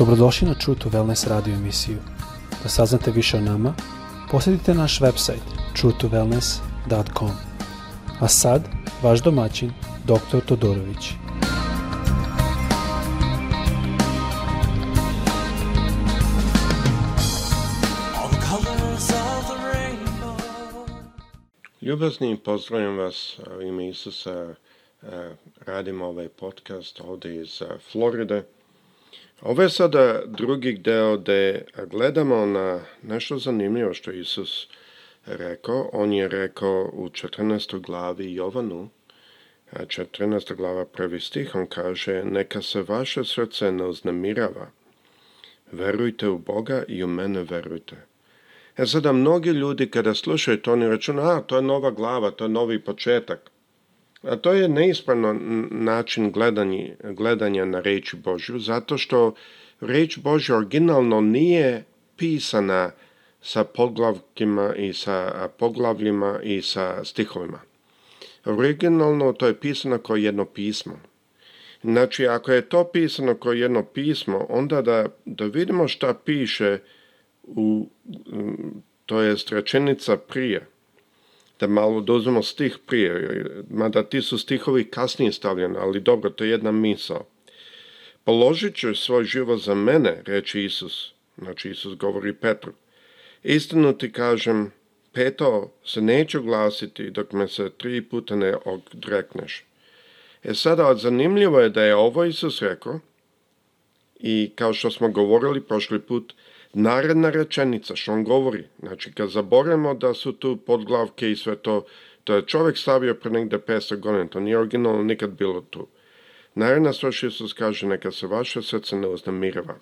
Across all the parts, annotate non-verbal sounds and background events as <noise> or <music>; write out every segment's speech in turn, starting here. Dobrodošli na True to Wellness radio emisiju. Da saznate više o nama, posjetite naš website truetowellness.com. A sad, vaš domaćin, dr. Todorović. Ljubaznim pozdravljam vas u ime Isusa. Radimo ovaj podcast ovdje iz Floride. Ovo je sada drugi deo gde gledamo na nešto zanimljivo što Isus rekao. On je rekao u 14. glavi Jovanu, 14. glava prvi stih, on kaže Neka se vaše srce ne uznemirava. Verujte u Boga i u mene verujte. E sada, mnogi ljudi kada slušaju to, oni računa, a to je nova glava, to je novi početak. A to je neispravno način gledanje, gledanja na reč Božju, zato što reč Božja originalno nije pisana sa poglavkima i sa poglavljima i sa stihovima. Originalno to je pisano kao jedno pismo. Znači, ako je to pisano kao jedno pismo, onda da, da vidimo šta piše u, to je rečenica prije da malo dozvamo stih prije, mada ti su stihovi kasnije stavljeni, ali dobro, to je jedna misao. Položit ću svoj život za mene, reče Isus. Znači, Isus govori Petru. Istinu ti kažem, peto se neću glasiti dok me se tri puta ne odrekneš. E sada, zanimljivo je da je ovo Isus rekao i kao što smo govorili prošli put, Naredna rečenica što on govori, znači kad zaboravimo da su tu podglavke i sve to, to je čovjek stavio pre negde 500 godina, to nije originalno nikad bilo tu. Naredna stvar što Isus kaže, neka se vaše srce ne uznemirava.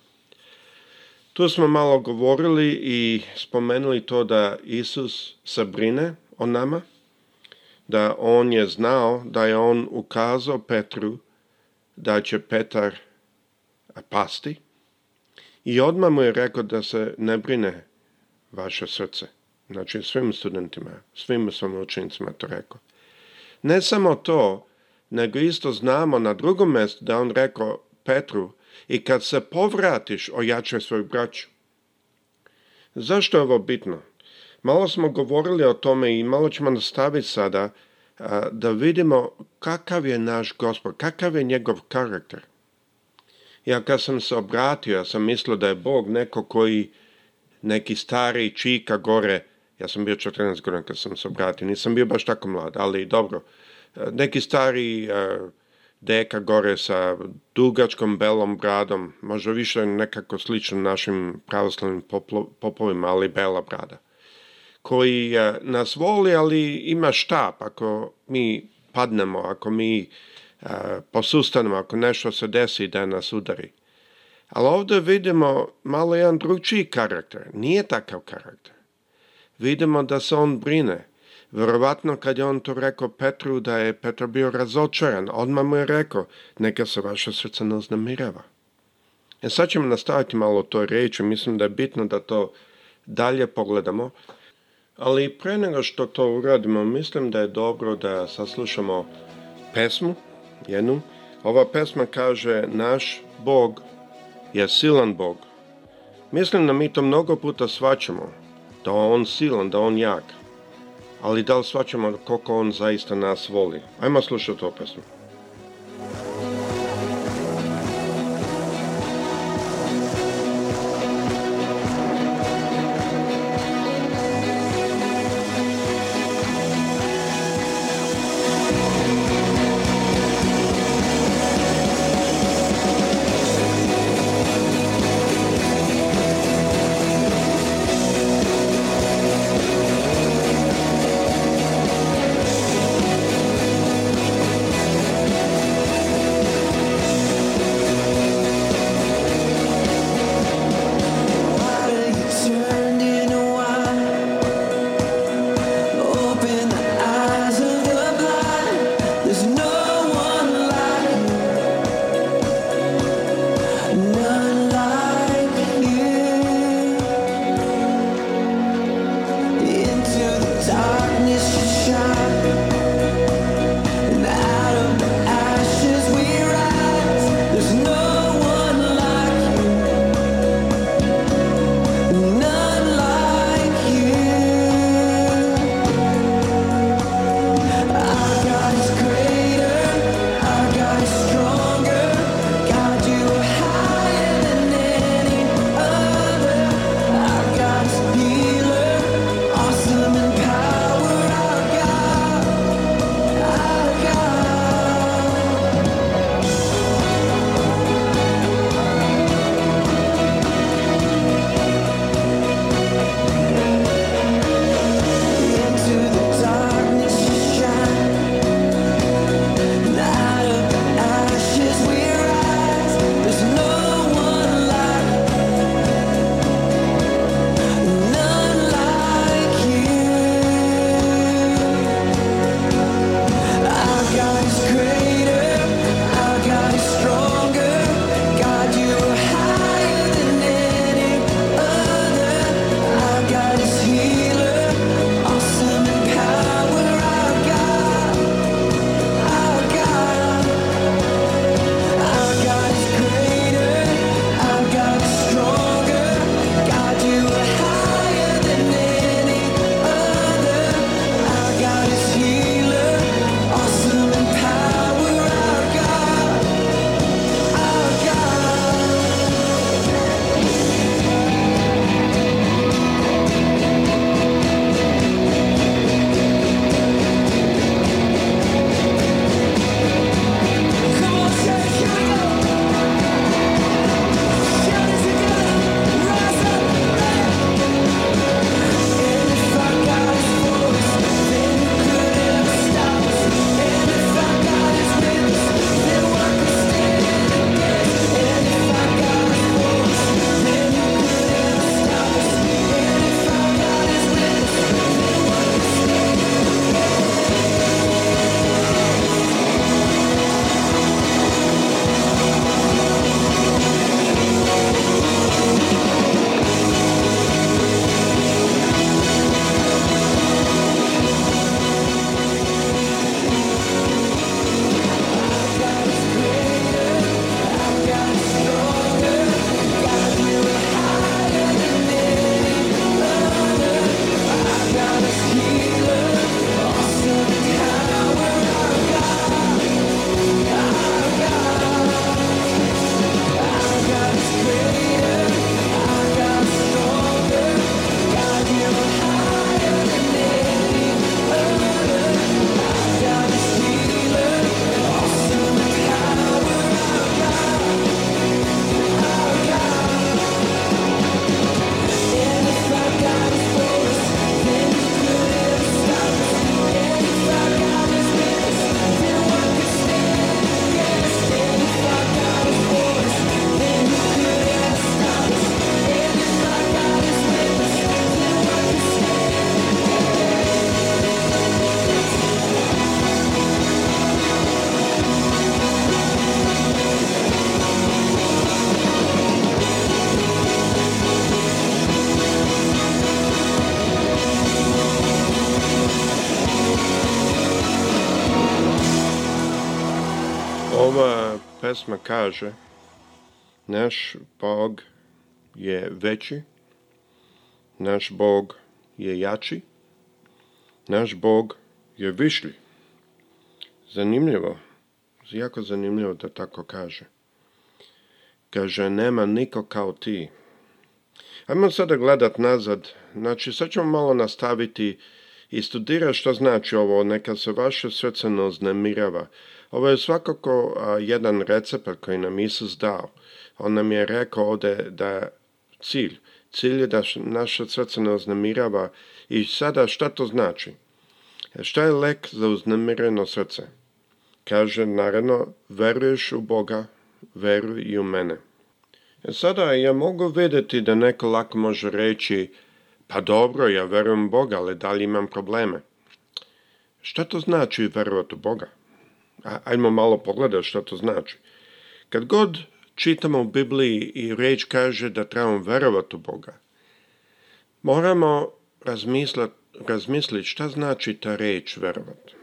Tu smo malo govorili i spomenuli to da Isus se brine o nama, da on je znao, da je on ukazao Petru da će Petar pasti, i odmah mu je rekao da se ne brine vaše srce. Znači svim studentima, svim svom učenicima to rekao. Ne samo to, nego isto znamo na drugom mjestu da on rekao Petru i kad se povratiš ojačaj svoju braću. Zašto je ovo bitno? Malo smo govorili o tome i malo ćemo nastaviti sada da vidimo kakav je naš gospod, kakav je njegov karakter. Ja kad sam se obratio, ja sam mislio da je Bog neko koji, neki stari čika gore, ja sam bio 14 godina kad sam se obratio, nisam bio baš tako mlad, ali dobro, neki stari e, deka gore sa dugačkom belom bradom, možda više nekako slično našim pravoslavnim popovima, ali bela brada, koji e, nas voli, ali ima štap ako mi padnemo, ako mi posustanemo ako nešto se desi da nas udari. Ali ovdje vidimo malo jedan drugčiji karakter. Nije takav karakter. Vidimo da se on brine. Vjerovatno kad je on to rekao Petru da je Petar bio razočaran, odmah mu je rekao neka se vaše srce ne uznemirava. E sad ćemo nastaviti malo to riječi, mislim da je bitno da to dalje pogledamo. Ali pre nego što to uradimo, mislim da je dobro da saslušamo pesmu jednu. Ova pesma kaže naš Bog je silan Bog. Mislim da mi to mnogo puta svačamo, da on silan, da on jak. Ali da li svačamo koliko on zaista nas voli? Ajmo slušati to pesmu. Ova pesma kaže Naš Bog je veći, naš Bog je jači, naš Bog je višlji. Zanimljivo, jako zanimljivo da tako kaže. Kaže, nema niko kao ti. Ajmo sada gledat nazad, znači sad ćemo malo nastaviti i studirati što znači ovo, neka se vaše srce ne ovo je svakako jedan recept koji nam Isus dao. On nam je rekao ovdje da cilj, cilj je da naše srce ne uznemirava i sada šta to znači? Šta je lek za uznemireno srce? Kaže naravno, veruješ u Boga, veruj i u mene. E, sada ja mogu vidjeti da neko lako može reći, pa dobro, ja verujem Boga, ali da li imam probleme? Šta to znači vjerovati u Boga? ajmo malo pogledati što to znači. Kad god čitamo u Bibliji i reč kaže da trebamo verovati u Boga, moramo razmisliti šta znači ta reč verovati.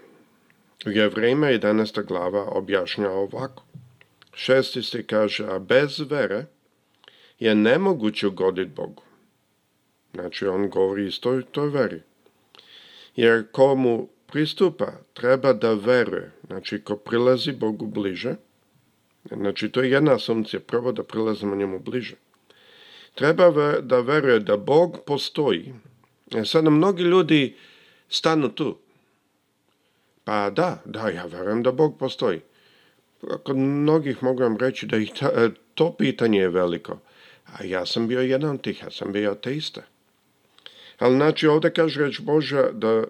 U Jevrejima 11. glava objašnja ovako. Šesti se kaže, a bez vere je nemoguće ugoditi Bogu. Znači, on govori iz toj, toj veri. Jer komu pristupa treba da veruje. Znači, ko prilazi Bogu bliže, znači to je jedna asumcija, prvo da prilazimo njemu bliže. Treba da veruje da Bog postoji. E sad mnogi ljudi stanu tu. Pa da, da, ja verujem da Bog postoji. Kod mnogih mogu vam reći da ih e, to pitanje je veliko. A ja sam bio jedan od tih, ja sam bio ateista. Ali znači ovdje kaže reč Boža da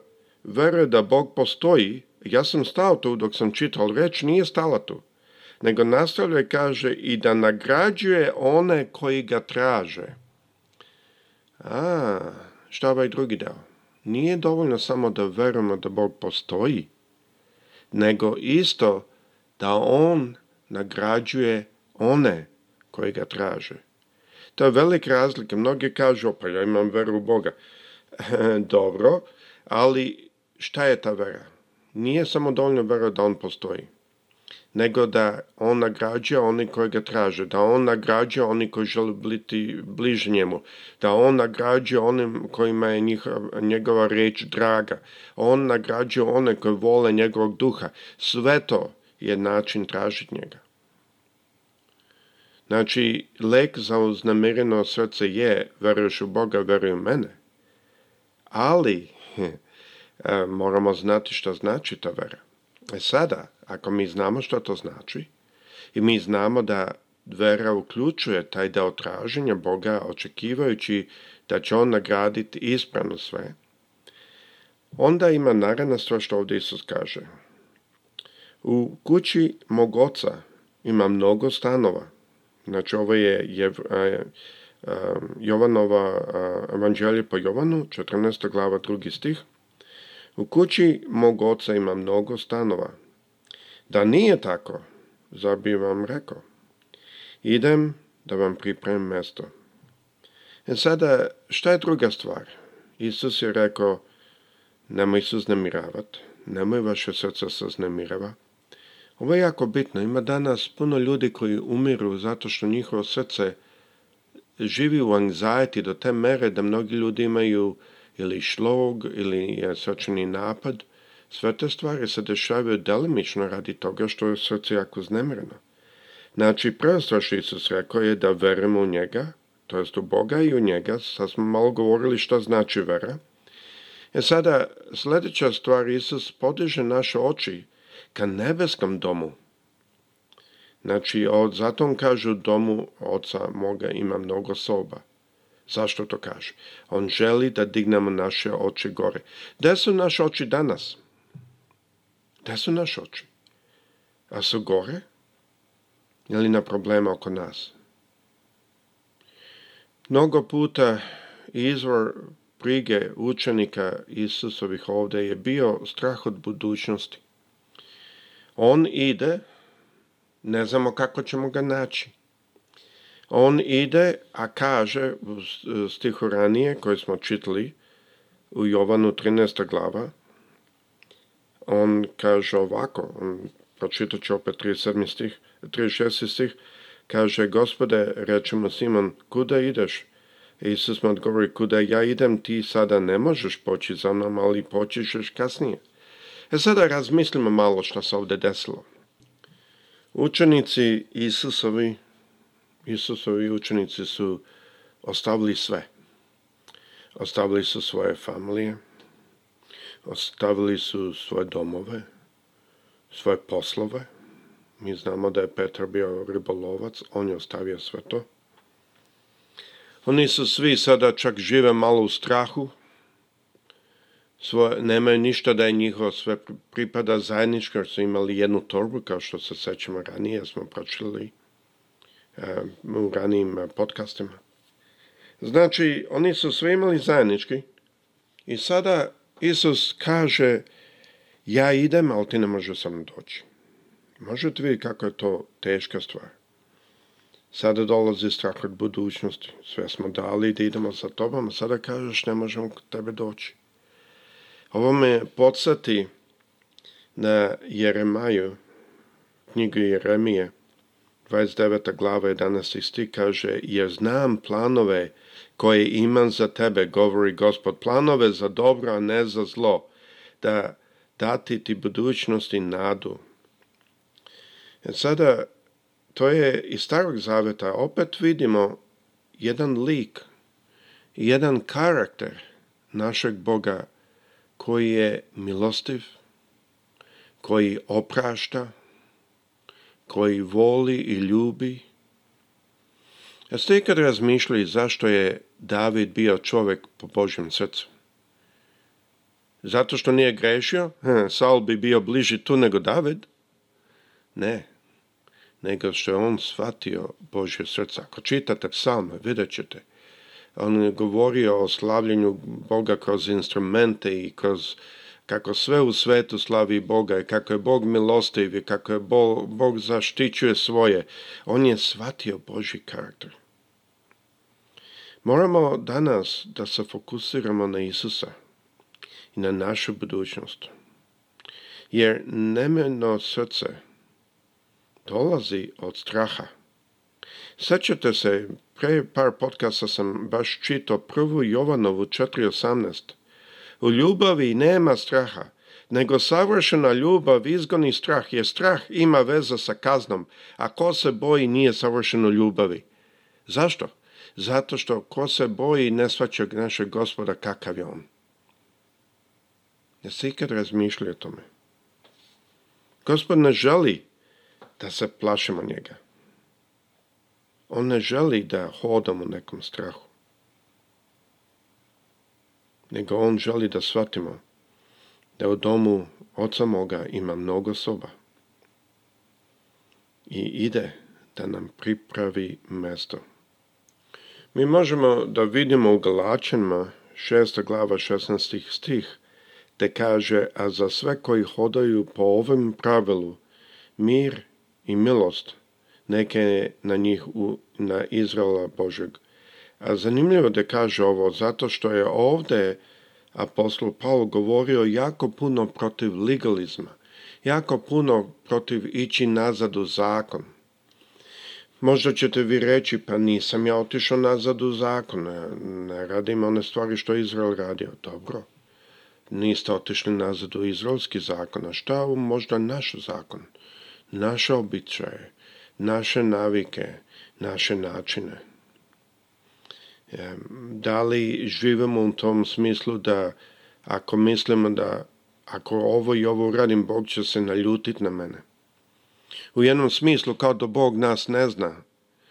veruje da Bog postoji, ja sam stao tu dok sam čital reč, nije stala tu. Nego nastavlja i kaže i da nagrađuje one koji ga traže. A, šta ovaj drugi dao? Nije dovoljno samo da verujemo da Bog postoji, nego isto da On nagrađuje one koji ga traže. To je velika razlika. Mnogi kažu, pa ja imam veru u Boga. <laughs> Dobro, ali šta je ta vera? Nije samo dovoljno vera da on postoji, nego da on nagrađuje oni koji ga traže, da on nagrađuje oni koji žele biti bliži njemu, da on nagrađuje onim kojima je njegova riječ draga, on nagrađuje one koji vole njegovog duha. Sve to je način tražiti njega. Znači, lek za uznemireno srce je veruješ u Boga, veruj u mene. Ali, <laughs> E, moramo znati što znači ta vera. E sada, ako mi znamo što to znači i mi znamo da vera uključuje taj deo traženja Boga očekivajući da će on nagraditi ispravno sve, onda ima naravno sve što ovdje Isus kaže. U kući mog oca ima mnogo stanova. Znači ovo je e, e, Jovanova a, evanđelje po Jovanu, 14. glava 2. stih. U kući mog oca ima mnogo stanova. Da nije tako, zar bi vam rekao? Idem da vam pripremim mesto. E sada, šta je druga stvar? Isus je rekao, nemoj se znemiravat nemoj vaše srce se znamirava. Ovo je jako bitno. Ima danas puno ljudi koji umiru zato što njihovo srce živi u anxiety do te mere da mnogi ljudi imaju ili šlog ili srčani napad, sve te stvari se dešavaju delimično radi toga što je srce jako znemirno. Znači, preostraš Isus rekao je da verimo u njega, to jest u Boga i u njega, sad smo malo govorili što znači vera. E sada, sljedeća stvar, Isus podiže naše oči ka nebeskom domu. Znači, od, zato on kaže domu oca moga ima mnogo soba. Zašto to kaže? On želi da dignemo naše oči gore. Gde su naše oči danas? Gde su naše oči? A su gore? Ili na problema oko nas? Mnogo puta izvor brige učenika Isusovih ovdje je bio strah od budućnosti. On ide, ne znamo kako ćemo ga naći on ide, a kaže u e, stihu ranije koji smo čitali u Jovanu 13. glava, on kaže ovako, on pročitat će opet 37. stih, 36. stih, kaže, gospode, rečemo Simon, kuda ideš? Isus mu odgovori, kuda ja idem, ti sada ne možeš poći za mnom, ali poći kasnije. E sada razmislimo malo što se ovdje desilo. Učenici Isusovi Isusovi učenici su ostavili sve. Ostavili su svoje familije, ostavili su svoje domove, svoje poslove. Mi znamo da je Petar bio ribolovac, on je ostavio sve to. Oni su svi sada čak žive malo u strahu, svoje, nemaju ništa da je njihovo sve pripada zajedničko, jer su imali jednu torbu, kao što se sećamo ranije, smo pročili u ranijim e, podcastima. Znači, oni su sve imali zajednički i sada Isus kaže ja idem, ali ti ne možeš sa mnom doći. Možete vidjeti kako je to teška stvar. Sada dolazi strah od budućnosti. Sve smo dali da idemo sa tobom, a sada kažeš ne možemo tebe doći. Ovo me podsati na Jeremaju, knjigu Jeremije, 29. glava 11. stih kaže Jer znam planove koje imam za tebe, govori gospod, planove za dobro, a ne za zlo, da dati ti budućnost i nadu. E sada, to je iz starog zaveta, opet vidimo jedan lik, jedan karakter našeg Boga koji je milostiv, koji oprašta, koji voli i ljubi. A ste ikad razmišljali zašto je David bio čovjek po Božjem srcu? Zato što nije grešio? sal hm, Saul bi bio bliži tu nego David? Ne, nego što je on shvatio Božje srce. Ako čitate psalme, vidjet ćete. On je govorio o slavljenju Boga kroz instrumente i kroz kako sve u svetu slavi Boga i kako je Bog milostiv i kako je Bog, zaštićuje svoje, on je shvatio Boži karakter. Moramo danas da se fokusiramo na Isusa i na našu budućnost. Jer nemeno srce dolazi od straha. Sećate se, pre par podcasta sam baš čitao prvu Jovanovu 4.18 u ljubavi nema straha, nego savršena ljubav izgoni strah, jer strah ima veze sa kaznom, a ko se boji nije savršeno ljubavi. Zašto? Zato što ko se boji ne svačeg našeg gospoda kakav je on. se ikad razmišljaju o tome? Gospod ne želi da se plašimo njega. On ne želi da hodamo u nekom strahu nego on želi da shvatimo da u domu oca moga ima mnogo soba i ide da nam pripravi mesto. Mi možemo da vidimo u Galačanima 6. glava 16. stih te kaže, a za sve koji hodaju po ovom pravilu, mir i milost, neke na njih u, na Izraela Božeg, a zanimljivo da kaže ovo, zato što je ovdje apostol Paul govorio jako puno protiv legalizma, jako puno protiv ići nazad u zakon. Možda ćete vi reći, pa nisam ja otišao nazad u zakon, ne, radim one stvari što je Izrael radio, dobro. Niste otišli nazad u izraelski zakon, a šta je ovo možda naš zakon? Naše običaje, naše navike, naše načine. Da li živimo u tom smislu da ako mislimo da ako ovo i ovo uradim, Bog će se naljutiti na mene. U jednom smislu kao da Bog nas ne zna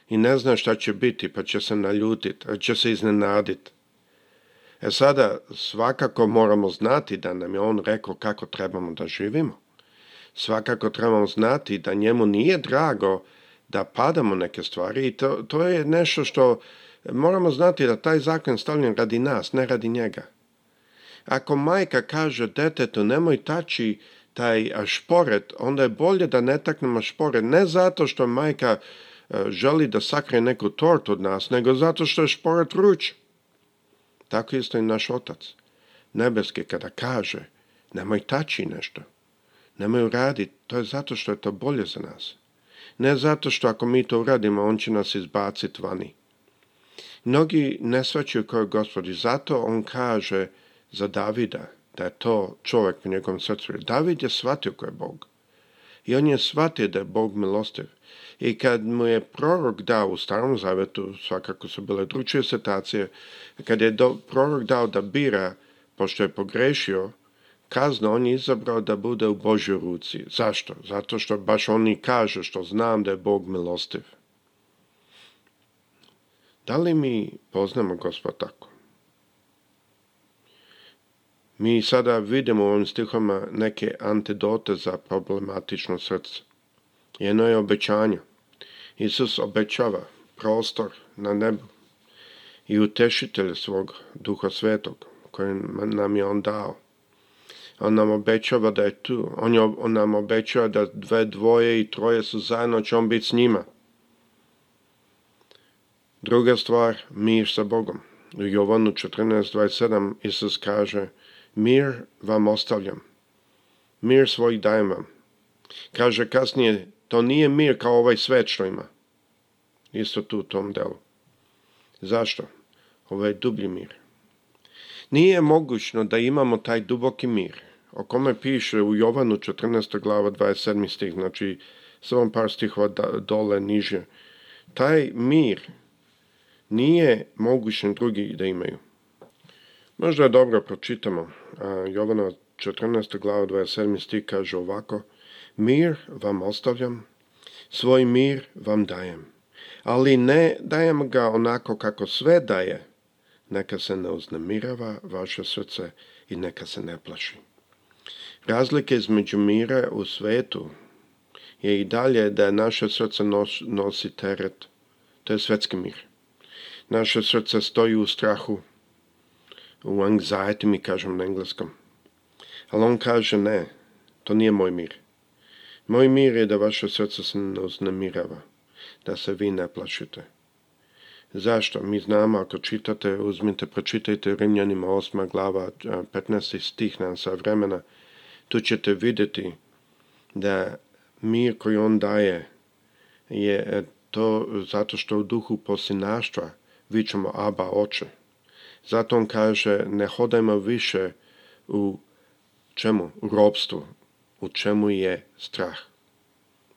i ne zna šta će biti, pa će se naljutiti, će se iznenaditi. E sada svakako moramo znati da nam je on rekao kako trebamo da živimo. Svakako trebamo znati da njemu nije drago da padamo neke stvari i to, to je nešto što moramo znati da taj zakon stavljen radi nas, ne radi njega. Ako majka kaže detetu nemoj tači taj šporet, onda je bolje da ne taknemo šporet, ne zato što majka e, želi da sakre neku tort od nas, nego zato što je šporet ruč. Tako isto i naš otac. Nebeski kada kaže, nemoj tači nešto, nemoj uraditi, to je zato što je to bolje za nas. Ne zato što ako mi to uradimo, on će nas izbaciti vani. Mnogi ne svaćaju kao gospod i zato on kaže za Davida da je to čovjek u njegovom srcu. David je shvatio ko je Bog. I on je shvatio da je Bog milostiv. I kad mu je prorok dao u starom zavetu, svakako su bile drugčije situacije, kad je prorok dao da bira, pošto je pogrešio, kazno, on je izabrao da bude u Božjoj ruci. Zašto? Zato što baš on i kaže što znam da je Bog milostiv. Da li mi poznamo gospa tako? Mi sada vidimo u ovim stihama neke antidote za problematično srce. Jedno je obećanje. Isus obećava prostor na nebu i utešitelj svog duha svetog koji nam je on dao. On nam obećava da je tu. On, nam obećava da dve dvoje i troje su zajedno će on biti s njima. Druga stvar, mir sa Bogom. U Jovanu 14.27 Isus kaže Mir vam ostavljam. Mir svoj dajem vam. Kaže kasnije, to nije mir kao ovaj svet što ima. Isto tu u tom delu. Zašto? Ovo je dublji mir. Nije mogućno da imamo taj duboki mir, o kome piše u Jovanu 14. glava 27. stih, znači samo par stihova dole niže. Taj mir nije moguće drugi da imaju. Možda dobro pročitamo. Jovanova 14. glava 27. stih kaže ovako Mir vam ostavljam, svoj mir vam dajem, ali ne dajem ga onako kako sve daje, neka se ne uznemirava vaše srce i neka se ne plaši. Razlike između mira u svetu je i dalje da naše srce nosi teret, to je svetski mir naše srce stoji u strahu, u anxiety mi kažem na engleskom. Ali on kaže ne, to nije moj mir. Moj mir je da vaše srce se ne uznemirava, da se vi ne plašite. Zašto? Mi znamo, ako čitate, uzmite, pročitajte Rimljanima 8. glava 15. stih na sa vremena, tu ćete vidjeti da mir koji on daje je e, to zato što u duhu posinaštva vičemo Aba, oče. Zato on kaže, ne hodajmo više u čemu? U robstvu. U čemu je strah?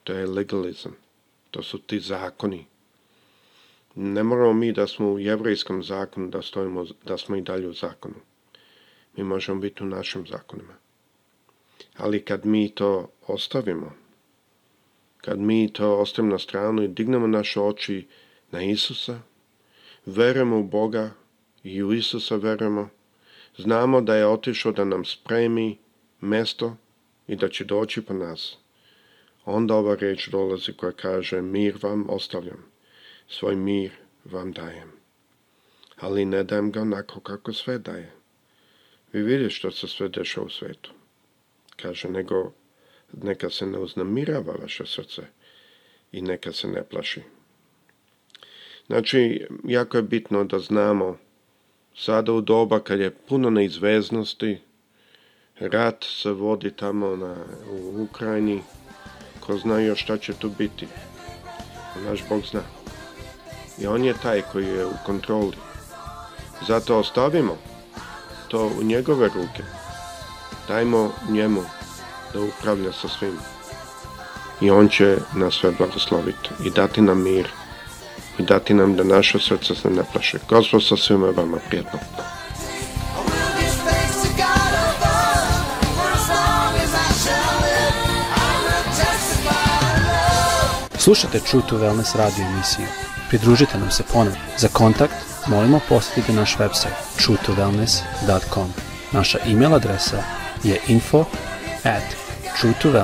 To je legalizam. To su ti zakoni. Ne moramo mi da smo u jevrijskom zakonu, da, stojimo, da smo i dalje u zakonu. Mi možemo biti u našim zakonima. Ali kad mi to ostavimo, kad mi to ostavimo na stranu i dignemo naše oči na Isusa, verujemo u Boga i u Isusa verujemo. Znamo da je otišao da nam spremi mesto i da će doći po nas. Onda ova reč dolazi koja kaže mir vam ostavljam, svoj mir vam dajem. Ali ne dajem ga onako kako sve daje. Vi vidite što se sve dešava u svetu. Kaže, nego neka se ne uznamirava vaše srce i neka se ne plaši. Znači, jako je bitno da znamo sada u doba kad je puno neizveznosti, rat se vodi tamo na, u Ukrajini, ko zna još šta će tu biti. Naš Bog zna. I on je taj koji je u kontroli. Zato ostavimo to u njegove ruke. Dajmo njemu da upravlja sa svim. I on će nas sve blagosloviti i dati nam mir i dati nam da naše srce se ne plaše. Gospod sa svima vama prijetno. Slušajte True to Wellness radio emisiju. Pridružite nam se ponovno. Za kontakt molimo posjetite naš website truetowellness.com. Naša e-mail adresa je info at